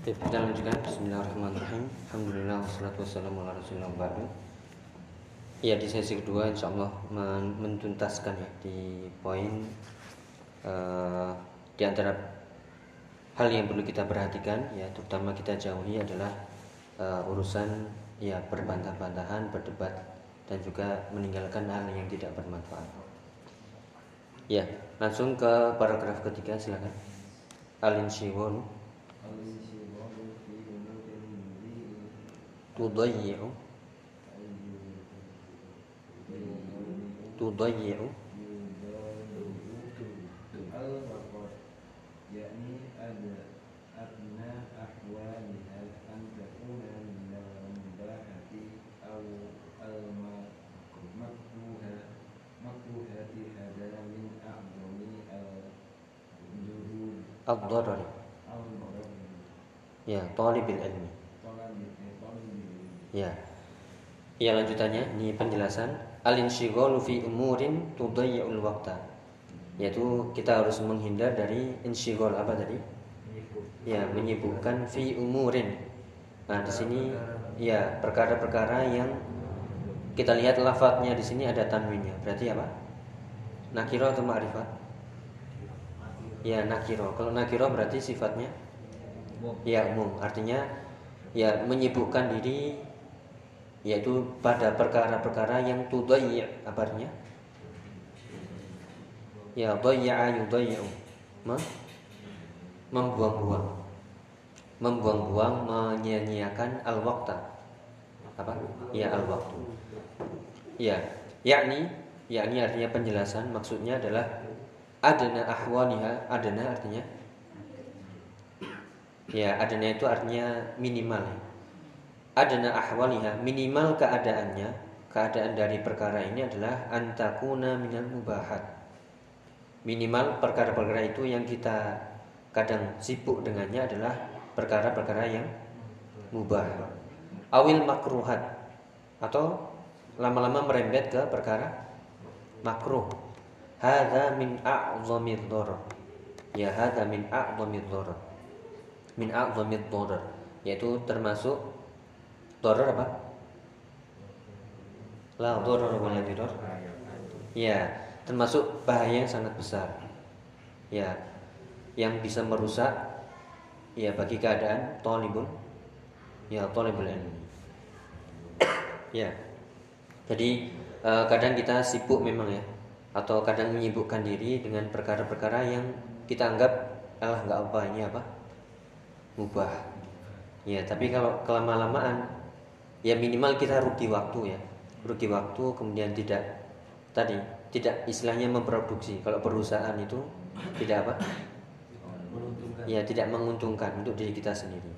Oke, kita lanjutkan. Bismillahirrahmanirrahim. Alhamdulillah wassalatu wassalamu ala rasulullah ba'du. Ya di sesi kedua insya Allah mentuntaskan ya di poin uh, di antara hal yang perlu kita perhatikan ya terutama kita jauhi adalah uh, urusan ya berbantah-bantahan, berdebat dan juga meninggalkan hal yang tidak bermanfaat. Ya, langsung ke paragraf ketiga silakan. Al-insyighalu تضيع تضيع يعني أدنى أحوالها أن تكون من المباحة أو المكروهة مكروهة هذا من أعظم الضرر يا طالب العلم Ya. Ya lanjutannya ini penjelasan al-insyighalu fi umurin tudayyi'ul waqta. Yaitu kita harus menghindar dari insyighal apa tadi? Ya, menyibukkan fi umurin. Nah, di sini ya perkara-perkara yang kita lihat lafadznya di sini ada tanwinnya. Berarti apa? Nakiro atau ma'rifat? Ya, nakiro. Kalau nakiro berarti sifatnya ya umum. Artinya ya menyibukkan diri yaitu pada perkara-perkara yang tudayya apa artinya? Ya dayya'a yudayyu. Membuang-buang. Membuang-buang menyia-nyiakan al-waqta. Apa? Ya al-waktu. Ya, yakni yakni artinya penjelasan maksudnya adalah adana ahwaniha, adana artinya ya adana itu artinya minimal adana ahwaliha minimal keadaannya keadaan dari perkara ini adalah antakuna minal mubahat. Minimal perkara-perkara itu yang kita kadang sibuk dengannya adalah perkara-perkara yang mubah. Awil makruhat atau lama-lama merembet ke perkara makruh. Hadza min a'zamid dharar ya hadza min a'zamid dharar min a'zamid dharar yaitu termasuk Doror apa? La doror wala diror. Ya, termasuk bahaya yang sangat besar. Ya, yang bisa merusak ya bagi keadaan tolibun ya tolibul ilmi. Ya. Jadi uh, kadang kita sibuk memang ya atau kadang menyibukkan diri dengan perkara-perkara yang kita anggap alah nggak apa ini apa mubah ya tapi kalau kelama-lamaan ya minimal kita rugi waktu ya. Rugi waktu kemudian tidak tadi tidak istilahnya memproduksi. Kalau perusahaan itu tidak apa? Ya tidak menguntungkan untuk diri kita sendiri.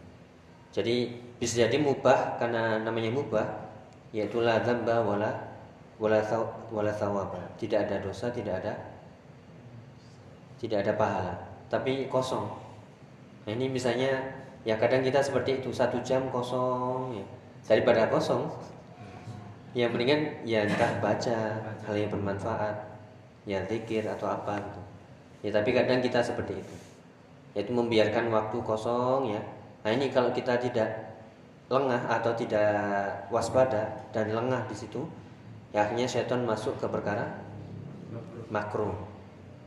Jadi bisa jadi mubah karena namanya mubah yaitu la dzamba wala wala wala thawaba. Tidak ada dosa tidak ada tidak ada pahala. Tapi kosong. Nah, ini misalnya ya kadang kita seperti itu satu jam kosong ya daripada kosong. Ya mendingan ya entah baca hal yang bermanfaat ya zikir atau apa gitu. Ya tapi kadang kita seperti itu. Yaitu membiarkan waktu kosong ya. Nah ini kalau kita tidak lengah atau tidak waspada dan lengah di situ ya akhirnya setan masuk ke perkara makro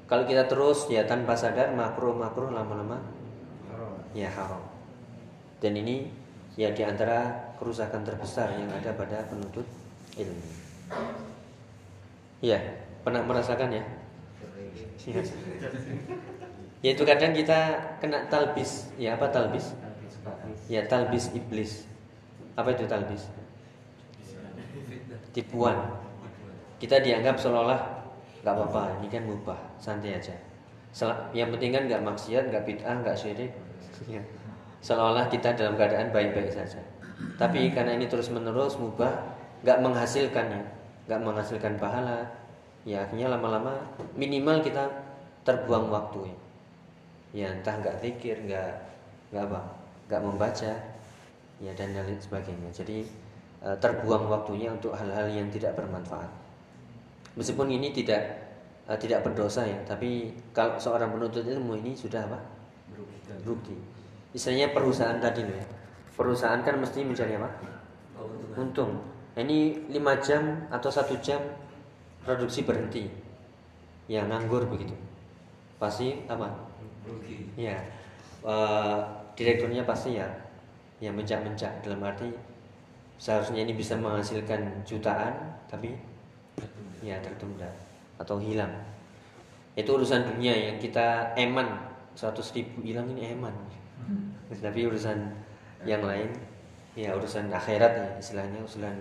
kalau kita terus ya tanpa sadar makro makro lama-lama ya haram. Dan ini ya di antara kerusakan terbesar yang ada pada penuntut ilmu. Ya, pernah merasakan ya? ya? Yaitu kadang kita kena talbis. Ya apa talbis? Ya talbis iblis. Apa itu talbis? Tipuan. Kita dianggap seolah-olah nggak apa-apa, ini kan mubah, santai aja. Yang penting kan nggak maksiat, nggak bid'ah, nggak syirik. Ya. Seolah-olah kita dalam keadaan baik-baik saja. Tapi karena ini terus menerus mubah, nggak menghasilkan ya, nggak menghasilkan pahala, ya akhirnya lama-lama minimal kita terbuang waktu ya. Ya entah nggak pikir, nggak nggak apa, nggak membaca, ya dan lain sebagainya. Jadi e, terbuang waktunya untuk hal-hal yang tidak bermanfaat. Meskipun ini tidak e, tidak berdosa ya, tapi kalau seorang penuntut ilmu ini sudah apa? Bukti. istilahnya perusahaan tadi loh ya. Perusahaan kan mesti mencari apa? Untung. Ini lima jam atau satu jam produksi berhenti. Ya nganggur begitu. Pasti apa? rugi Ya, eh, direkturnya pasti ya, ya mencak-mencak dalam arti seharusnya ini bisa menghasilkan jutaan, tapi ya tertunda atau hilang. Itu urusan dunia yang kita eman 100 ribu hilang ini eman. Tapi urusan yang lain, ya urusan akhirat ya istilahnya urusan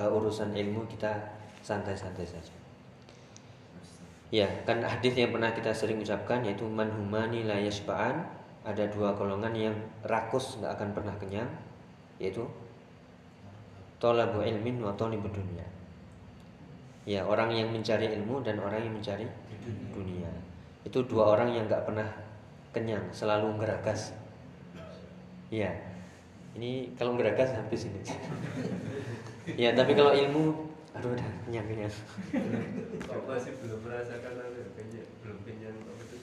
eh, urusan ilmu kita santai-santai saja. Ya, kan hadis yang pernah kita sering ucapkan yaitu man humani la. Ada dua golongan yang rakus nggak akan pernah kenyang, yaitu tolabu ilmin wa tolibu dunia. Ya, orang yang mencari ilmu dan orang yang mencari dunia. Itu dua orang yang nggak pernah kenyang, selalu geragas. Ya, ini kalau geragas habis ini. ya, tapi kalau ilmu, aduh udah kenyang kenyang. kok masih belum merasakan ya, kenyang belum kenyang apa itu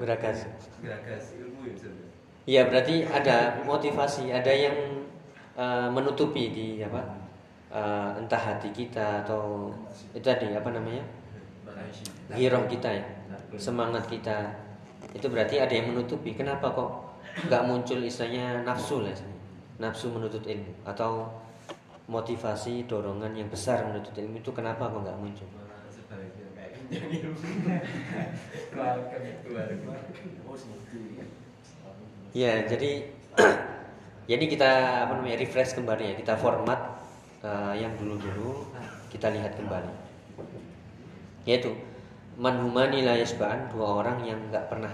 Geragas. geragas ilmu ya Ustaz? Iya berarti ada motivasi, ada yang eh, menutupi di apa? eh, entah hati kita atau itu tadi apa namanya? Hirong kita ya, semangat kita. Itu berarti ada yang menutupi. Kenapa kok nggak muncul istilahnya nafsu lah, nafsu menuntut ilmu atau motivasi dorongan yang besar menuntut ilmu itu kenapa kok nggak muncul? Ya, jadi jadi kita apa namanya refresh kembali ya, kita format eh, yang dulu-dulu kita lihat kembali. Yaitu manhumani la yasba'an, dua orang yang nggak pernah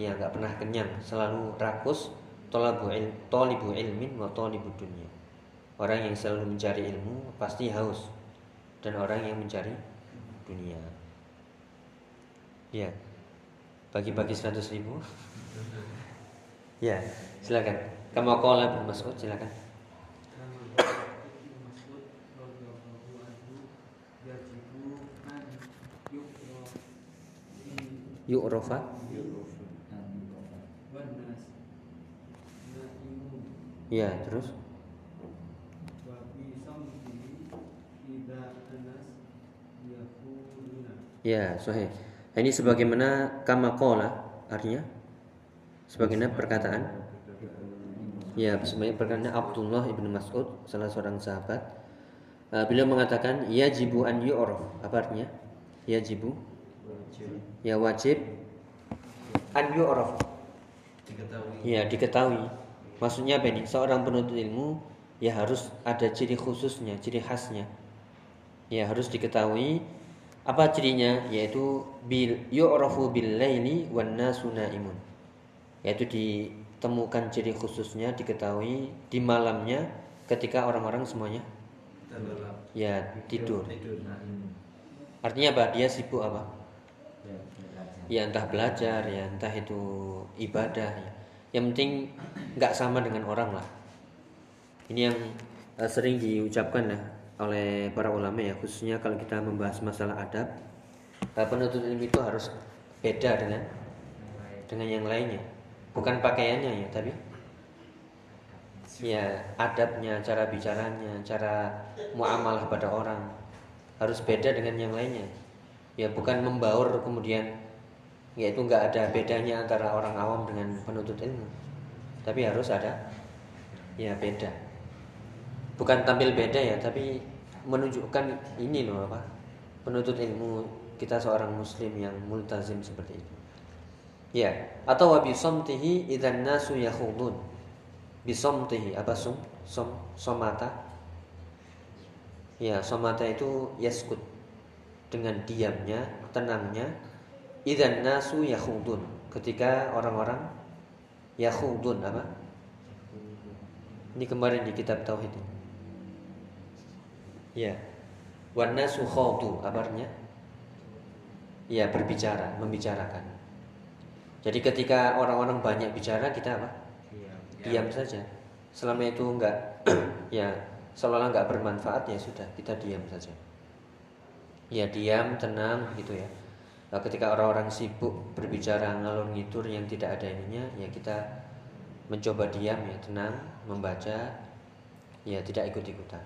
ya nggak pernah kenyang, selalu rakus tolabu il, tolibu ilmin wa tolibu dunia. Orang yang selalu mencari ilmu pasti haus dan orang yang mencari dunia. Ya, bagi-bagi 100 ribu. Ya, silakan. Kamu kola bin Mas'ud, silakan. Yuk Rofa. Ya, terus. Ya, sahih. Nah, Ini sebagaimana kama kola artinya sebagaimana perkataan Ya, sebenarnya perkataan Abdullah ibnu Mas'ud, salah seorang sahabat. Uh, beliau mengatakan, yajibu an yu'raf. Apa artinya? Yajibu, ya wajib an yu'raf. diketahui Ya, diketahui. Maksudnya apa ini? Seorang penuntut ilmu ya harus ada ciri khususnya, ciri khasnya. Ya, harus diketahui apa cirinya? Yaitu bil yu'rafu bil laili wan nasu naimun. Yaitu ditemukan ciri khususnya, diketahui di malamnya ketika orang-orang semuanya ya tidur. Artinya apa? Dia sibuk apa? Ya entah belajar, ya entah itu ibadah. Ya. Yang penting nggak sama dengan orang lah. Ini yang eh, sering diucapkan ya oleh para ulama ya, khususnya kalau kita membahas masalah adab. eh, Penuntut ilmu itu harus beda dengan dengan yang lainnya. Bukan pakaiannya ya, tapi ya adabnya, cara bicaranya, cara muamalah pada orang harus beda dengan yang lainnya. Ya bukan membaur kemudian yaitu nggak ada bedanya antara orang awam dengan penuntut ilmu. Tapi harus ada ya beda. Bukan tampil beda ya, tapi menunjukkan ini loh apa? Penuntut ilmu kita seorang muslim yang multazim seperti itu. Ya, atau wa bisomtihi idzan nasu yakhudun. Bisomtihi apa sum? Som somata. Ya, somata itu yaskut dengan diamnya, tenangnya. Idzan nasu yakhudun. Ketika orang-orang yakhudun apa? Ini kemarin di kitab tauhid. ini. Ya. Wan nasu khawdu artinya? Ya, berbicara, membicarakan. Jadi ketika orang-orang banyak bicara kita apa? Diam saja. Selama itu enggak ya seolah-olah enggak bermanfaat ya sudah kita diam saja. Ya diam, tenang gitu ya. Nah, ketika orang-orang sibuk berbicara ngalor ngidur yang tidak ada ininya ya kita mencoba diam ya tenang membaca ya tidak ikut-ikutan.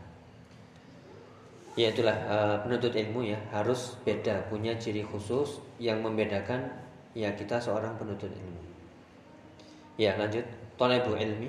Ya itulah uh, penuntut ilmu ya harus beda punya ciri khusus yang membedakan ya kita seorang penuntut ilmu. Ya lanjut. Tolaibu ilmi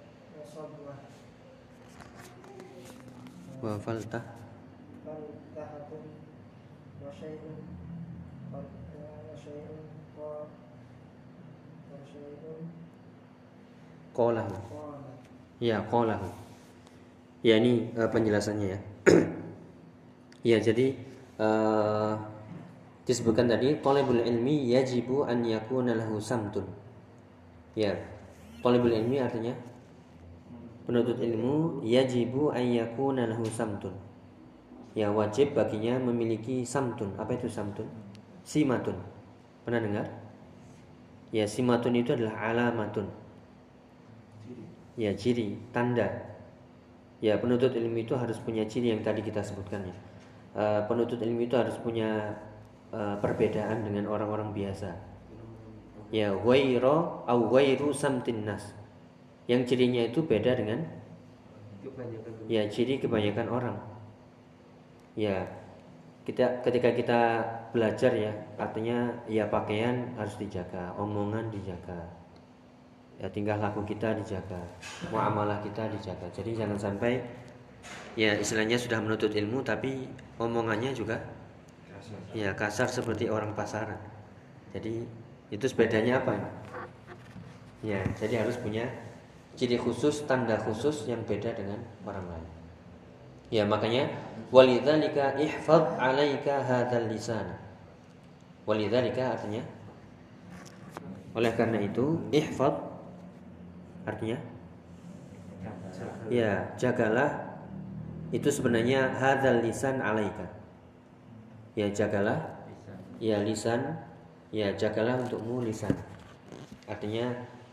wa faltah faltahatun wa syai'un wa syai'un wa syai'un qalahu ya qalahu Ya ini uh, penjelasannya ya. ya jadi uh, disebutkan tadi talibul ilmi yajibu an yakuna lahu samtun. Ya. Talibul ilmi artinya penuntut ilmu yajibu an yakuna lahu samtun. Ya wajib baginya memiliki samtun. Apa itu samtun? Simatun. Pernah dengar? Ya simatun itu adalah alamatun. Ya ciri, tanda Ya penuntut ilmu itu harus punya ciri yang tadi kita sebutkan ya. Uh, penuntut ilmu itu harus punya uh, perbedaan dengan orang-orang biasa. Ya wairo au wairu samtin nas. Yang cirinya itu beda dengan? Ya ciri kebanyakan orang. Ya kita ketika kita belajar ya artinya ya pakaian harus dijaga, omongan dijaga. Ya tingkah laku kita dijaga muamalah kita dijaga. Jadi jangan sampai ya istilahnya sudah menuntut ilmu tapi omongannya juga ya kasar seperti orang pasaran. Jadi itu bedanya apa? Ya jadi harus punya ciri khusus tanda khusus yang beda dengan orang lain ya makanya walidzalika ihfad alaika hadzal lisan walidzalika artinya oleh karena itu ihfad Artinya? Ya, jagalah itu sebenarnya hadzal lisan alaika. Ya, jagalah ya lisan ya jagalah untukmu lisan. Artinya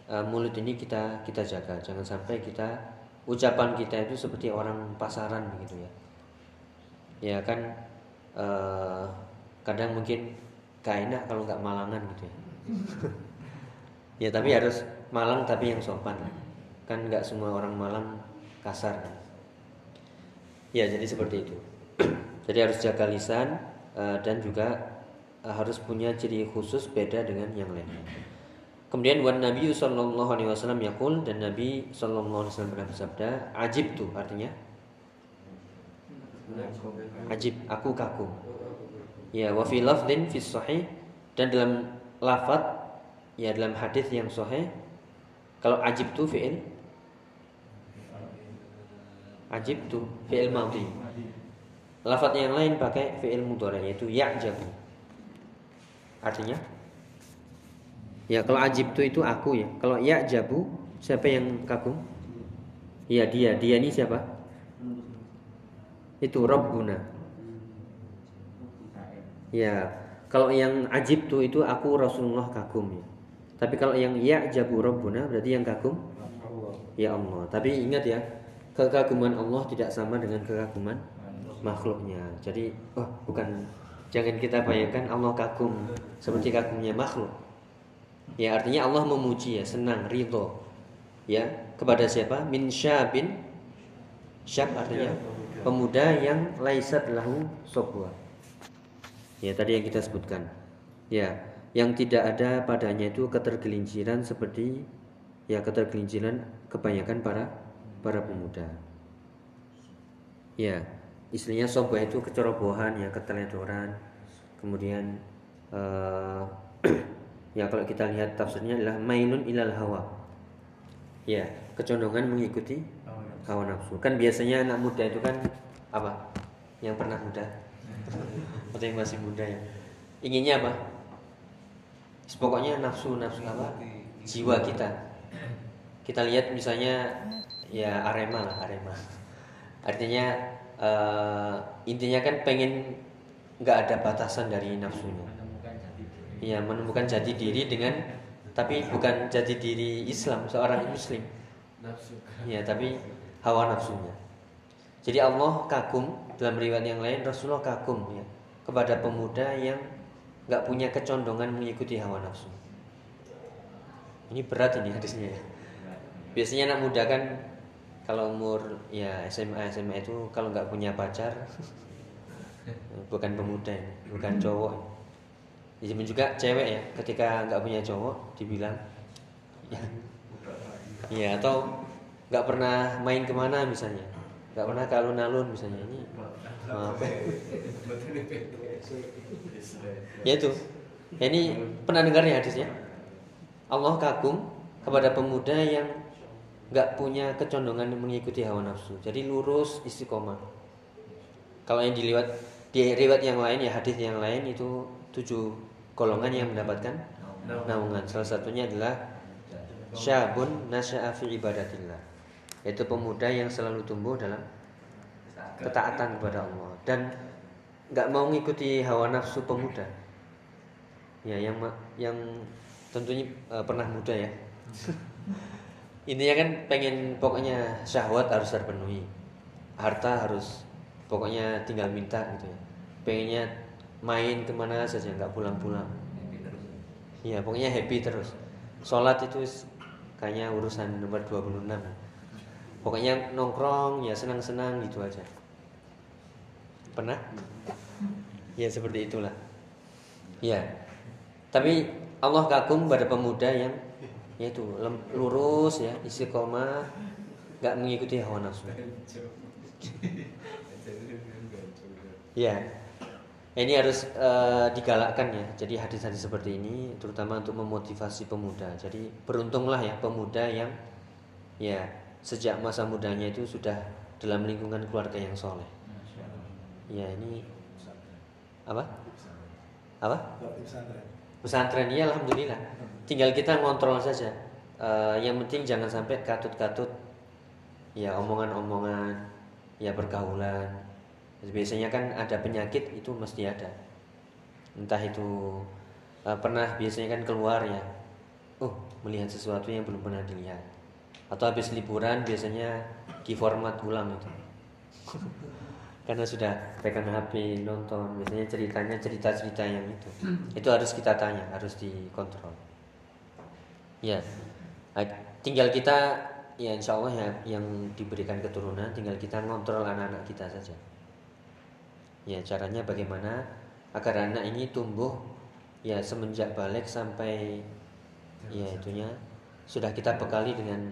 uh, mulut ini kita kita jaga, jangan sampai kita ucapan kita itu seperti orang pasaran begitu ya. Ya kan uh, kadang mungkin gak enak kalau nggak malangan gitu ya. ya tapi harus Malang tapi yang sopan kan nggak semua orang Malang kasar kan? ya jadi seperti itu jadi harus jaga lisan uh, dan juga uh, harus punya ciri khusus beda dengan yang lain kemudian wan Nabi Sallallahu Alaihi Wasallam yakul dan Nabi Sallallahu Alaihi Wasallam bersabda ajib tuh artinya ajib aku kaku ya wa fi lafdin fi sahih dan dalam lafat ya dalam hadis yang sahih kalau ajib tu fi'il Ajib tu fi'il madhi. Lafaz yang lain pakai fi'il mudhari yaitu ya'jabu. Artinya Ya kalau ajib tu itu aku ya. Kalau ya'jabu siapa yang kagum? Ya dia. Dia ini siapa? Itu Rabbuna. Ya, kalau yang ajib tu itu aku Rasulullah kagum ya. Tapi kalau yang ya jabu rabbuna berarti yang kagum ya Allah. Tapi ingat ya, kekaguman Allah tidak sama dengan kekaguman makhluknya. Jadi, oh bukan jangan kita bayangkan Allah kagum seperti kagumnya makhluk. Ya artinya Allah memuji ya, senang, ridho. Ya, kepada siapa? Min syabin syab artinya pemuda yang laisat lahu sobwa. Ya tadi yang kita sebutkan. Ya, yang tidak ada padanya itu ketergelinciran seperti ya ketergelinciran kebanyakan para para pemuda. Ya, istilahnya sobah itu kecerobohan ya keteledoran. Kemudian uh, ya kalau kita lihat tafsirnya adalah mainun ilal hawa. Ya, kecondongan mengikuti hawa nafsu. Kan biasanya anak muda itu kan Apa? Yang pernah muda? Atau yang masih muda ya? Inginnya apa? Pokoknya nafsu nafsu apa? Jiwa kita. Kita lihat misalnya ya Arema lah Arema. Artinya uh, intinya kan pengen nggak ada batasan dari nafsunya. Iya menemukan jati diri dengan tapi bukan jati diri Islam seorang Muslim. Iya tapi hawa nafsunya. Jadi Allah kagum dalam riwayat yang lain Rasulullah kagum ya kepada pemuda yang nggak punya kecondongan mengikuti hawa nafsu. Ini berat ini hadisnya ya. Biasanya anak muda kan kalau umur ya SMA SMA itu kalau nggak punya pacar bukan pemuda bukan cowok. Jadi juga cewek ya, ketika nggak punya cowok dibilang ya, ya atau nggak pernah main ke mana misalnya, nggak pernah ke alun-alun misalnya ini maaf. Ya itu ya, ini pernah dengar ya hadisnya. Allah kagum kepada pemuda yang nggak punya kecondongan mengikuti hawa nafsu jadi lurus istiqomah. Kalau yang dilihat di yang lain ya hadis yang lain itu tujuh golongan yang mendapatkan naungan. Salah satunya adalah syabun nasya'a fi ibadatillah. Yaitu pemuda yang selalu tumbuh dalam ketaatan kepada Allah. Dan nggak mau mengikuti hawa nafsu pemuda. Ya yang yang tentunya uh, pernah muda ya. Intinya kan pengen pokoknya syahwat harus terpenuhi. Harta harus pokoknya tinggal minta gitu ya. Pengennya main ke mana saja nggak pulang-pulang ya pokoknya happy terus sholat itu kayaknya urusan nomor 26 pokoknya nongkrong ya senang-senang gitu aja Pernah? Ya seperti itulah. Ya. Tapi Allah kagum pada pemuda yang yaitu lurus ya, istiqomah, nggak mengikuti hawa nafsu. ya. Ini harus uh, digalakkan ya. Jadi hadis-hadis seperti ini terutama untuk memotivasi pemuda. Jadi beruntunglah ya pemuda yang ya sejak masa mudanya itu sudah dalam lingkungan keluarga yang soleh. Ya ini apa? Apa? Pesantren. Ya alhamdulillah. Tinggal kita ngontrol saja. Uh, yang penting jangan sampai katut-katut ya omongan-omongan ya pergaulan biasanya kan ada penyakit itu mesti ada. Entah itu uh, pernah biasanya kan keluar ya oh melihat sesuatu yang belum pernah dilihat. Atau habis liburan biasanya di format ulang itu. Karena sudah pegang HP nonton biasanya ceritanya cerita-cerita yang itu. Itu harus kita tanya harus dikontrol. Ya nah, tinggal kita ya insya Allah ya yang diberikan keturunan tinggal kita ngontrol anak-anak kita saja ya caranya bagaimana agar anak ini tumbuh ya semenjak balik sampai ya itunya sudah kita bekali dengan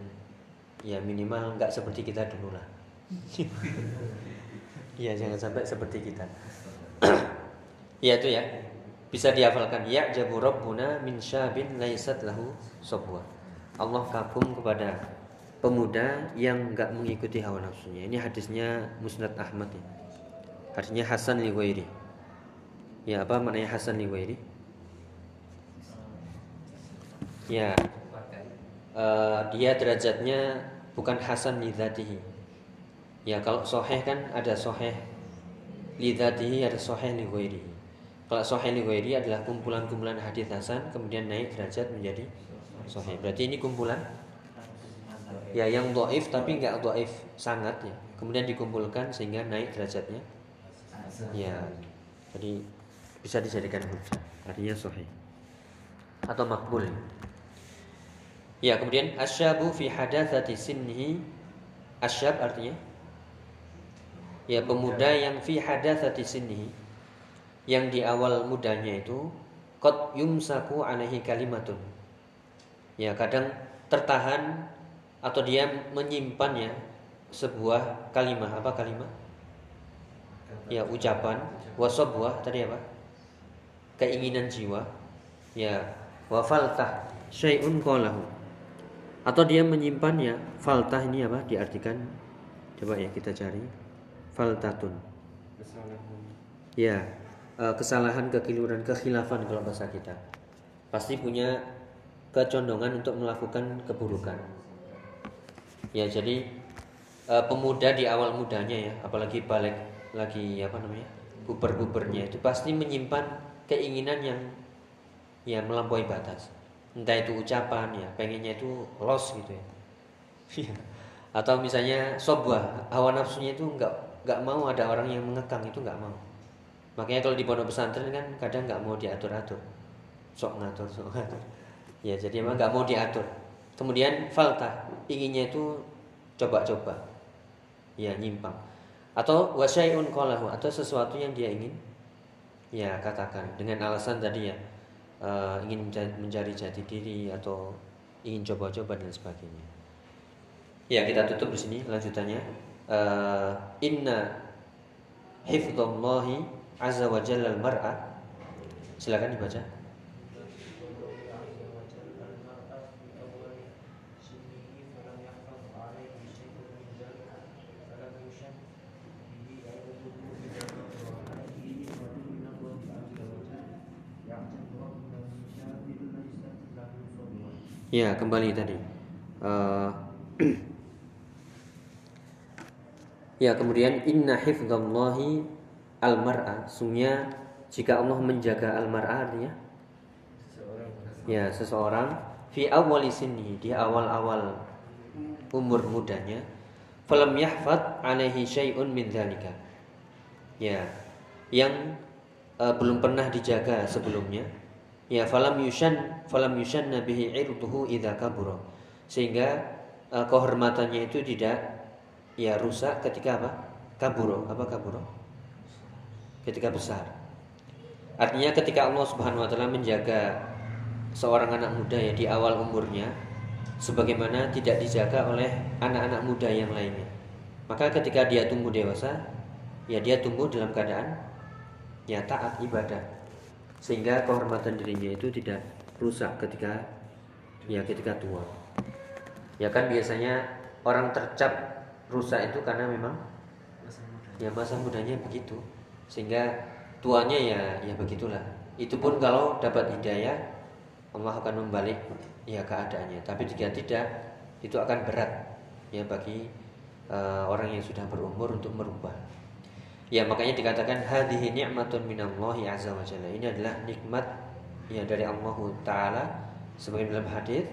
ya minimal nggak seperti kita dulu lah Iya jangan sampai seperti kita. Iya itu ya. Bisa dihafalkan ya jabu rabbuna min syabin laisat lahu sobwa. Allah kagum kepada pemuda yang enggak mengikuti hawa nafsunya. Ini hadisnya Musnad Ahmad ya. Hadisnya Hasan li Ya apa maknanya Hasan li Ya uh, dia derajatnya bukan Hasan li Ya kalau soheh kan ada soheh lidatihi ada soheh li Kalau soheh li adalah kumpulan-kumpulan hadis hasan kemudian naik derajat menjadi soheh. Berarti ini kumpulan ya yang doif tapi nggak doif sangat ya. Kemudian dikumpulkan sehingga naik derajatnya. Ya, jadi bisa dijadikan hujah. Artinya soheh atau makbul. Ya, kemudian asyabu fi hadatsati sinnihi. Asyab artinya? Ya pemuda yang fi hadatsati sini yang di awal mudanya itu qad yumsaku alaihi kalimatun. Ya kadang tertahan atau dia menyimpannya sebuah kalimat apa kalimat ya ucapan. Wasabwah tadi apa? Keinginan jiwa. Ya. Wafaltah syai'un qalahu. Atau dia menyimpannya faltah ini apa? Diartikan coba ya kita cari. Faltatun. Ya, uh, kesalahan, kekeliruan, kekhilafan kalau bahasa kita. Pasti punya kecondongan untuk melakukan keburukan. Ya, jadi uh, pemuda di awal mudanya ya, apalagi balik lagi apa namanya? guber-gubernya itu pasti menyimpan keinginan yang ya melampaui batas. Entah itu ucapan ya, pengennya itu los gitu ya. Atau misalnya sobah, hawa nafsunya itu enggak enggak mau ada orang yang mengekang itu enggak mau. Makanya kalau di pondok pesantren kan kadang nggak mau diatur-atur, sok ngatur, sok ngatur. Ya jadi emang nggak mau diatur. Kemudian falta inginnya itu coba-coba, ya nyimpang. Atau wasyai'un qalahu atau sesuatu yang dia ingin ya katakan dengan alasan tadi ya uh, ingin mencari jati diri atau ingin coba-coba dan sebagainya. Ya kita tutup di sini lanjutannya. Uh, inna hifdzallahi azza wa jalla al-mar'a silakan dibaca Ya, kembali tadi. Uh, ya, kemudian inna hifdzallahi al-mar'a. Sungguhnya jika Allah menjaga al-mar'a artinya? Ya seseorang. Fi awwali sinni di awal-awal umur mudanya. Falam yahfad alaihi syai'un min dzalika ya yang uh, belum pernah dijaga sebelumnya ya falam yushan falam yushan nabihi irduhu idza kabura sehingga uh, kehormatannya itu tidak ya rusak ketika apa kaburo apa kaburo ketika besar. Artinya ketika Allah Subhanahu wa taala menjaga seorang anak muda ya di awal umurnya sebagaimana tidak dijaga oleh anak-anak muda yang lainnya. Maka ketika dia tumbuh dewasa, ya dia tumbuh dalam keadaan ya taat ibadah. Sehingga kehormatan dirinya itu tidak rusak ketika ya ketika tua. Ya kan biasanya orang tercap rusak itu karena memang ya masa mudanya begitu. Sehingga tuanya ya ya begitulah. Itu pun kalau dapat hidayah Allah akan membalik ya keadaannya. Tapi jika tidak itu akan berat ya bagi uh, orang yang sudah berumur untuk merubah ya makanya dikatakan hadhihi ni'matun minallahi azza wa jalla. Ini adalah nikmat ya dari Allah taala. Sebagai dalam hadis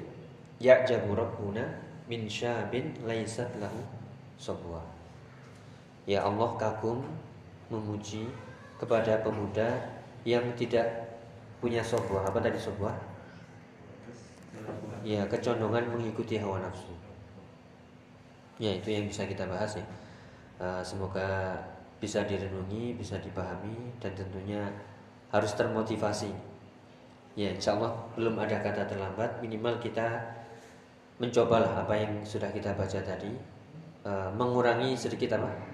ya rabbuna min syabin laisat lahu sabwa. Ya Allah kagum memuji kepada pemuda yang tidak punya sebuah apa tadi sebuah ya kecondongan mengikuti hawa nafsu. Ya itu yang bisa kita bahas ya. Uh, semoga bisa direnungi bisa dipahami dan tentunya harus termotivasi ya insya Allah belum ada kata terlambat minimal kita mencobalah apa yang sudah kita baca tadi uh, mengurangi sedikit apa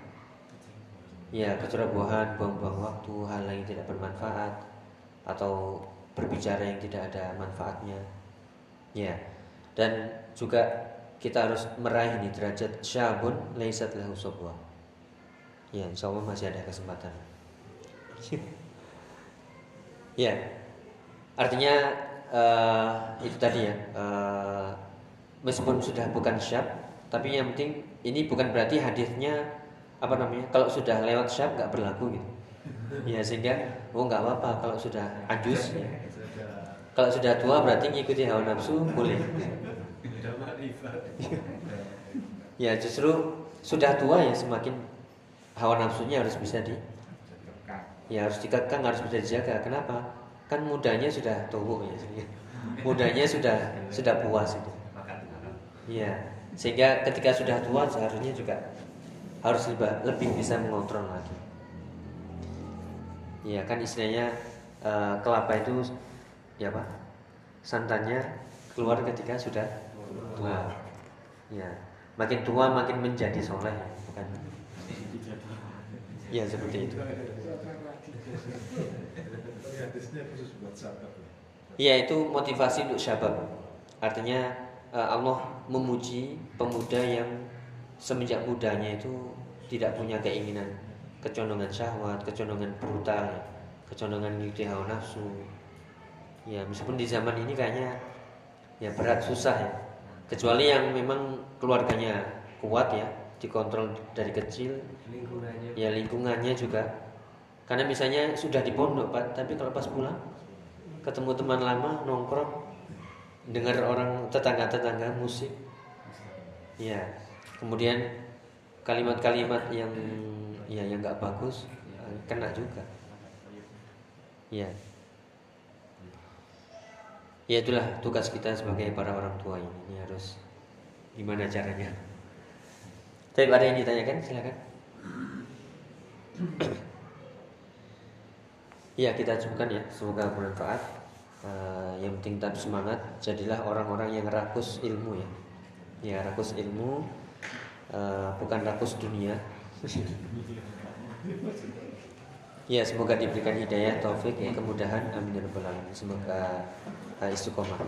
ya kecerobohan, buang-buang waktu, hal yang tidak bermanfaat atau berbicara yang tidak ada manfaatnya. Ya. Dan juga kita harus meraih ini derajat syabun laisat lahu sabwa. Ya, insyaallah masih ada kesempatan. ya. Artinya uh, itu tadi ya. Uh, meskipun sudah bukan syab, tapi yang penting ini bukan berarti hadisnya apa namanya kalau sudah lewat syab nggak berlaku gitu ya sehingga oh nggak apa-apa kalau sudah ajus ya. kalau sudah tua berarti ngikuti hawa nafsu boleh ya justru sudah tua ya semakin hawa nafsunya harus bisa di ya harus dikekang harus bisa dijaga. Kenapa? Kan mudanya sudah tua ya mudanya sudah sudah puas itu. Ya sehingga ketika sudah tua seharusnya juga harus lebih, lebih bisa mengontrol lagi. Ya kan istilahnya uh, kelapa itu ya pak santannya keluar ketika sudah tua. Ya makin tua makin menjadi soleh bukan? Ya seperti itu. Ya itu motivasi untuk syabab. Artinya uh, Allah memuji pemuda yang semenjak mudanya itu tidak punya keinginan kecondongan syahwat, kecondongan brutal, kecondongan ngikuti hawa nafsu. Ya, meskipun di zaman ini kayaknya ya berat susah ya. Kecuali yang memang keluarganya kuat ya, dikontrol dari kecil. Lingkungannya. Ya lingkungannya juga. Karena misalnya sudah di pondok, Pak, tapi kalau pas pulang ketemu teman lama nongkrong dengar orang tetangga-tetangga musik. Ya. Kemudian kalimat-kalimat yang ya yang nggak bagus kena juga. Ya. Ya itulah tugas kita sebagai para orang tua ini, ini harus gimana caranya. Tapi ada yang ditanyakan silakan. Ya kita cukupkan ya, semoga bermanfaat. Uh, yang penting tetap semangat, jadilah orang-orang yang rakus ilmu ya. Ya rakus ilmu, uh, bukan rakus dunia. ya semoga diberikan hidayah, taufik, ya, kemudahan, amin ya rabbal alamin. Semoga uh, istiqomah.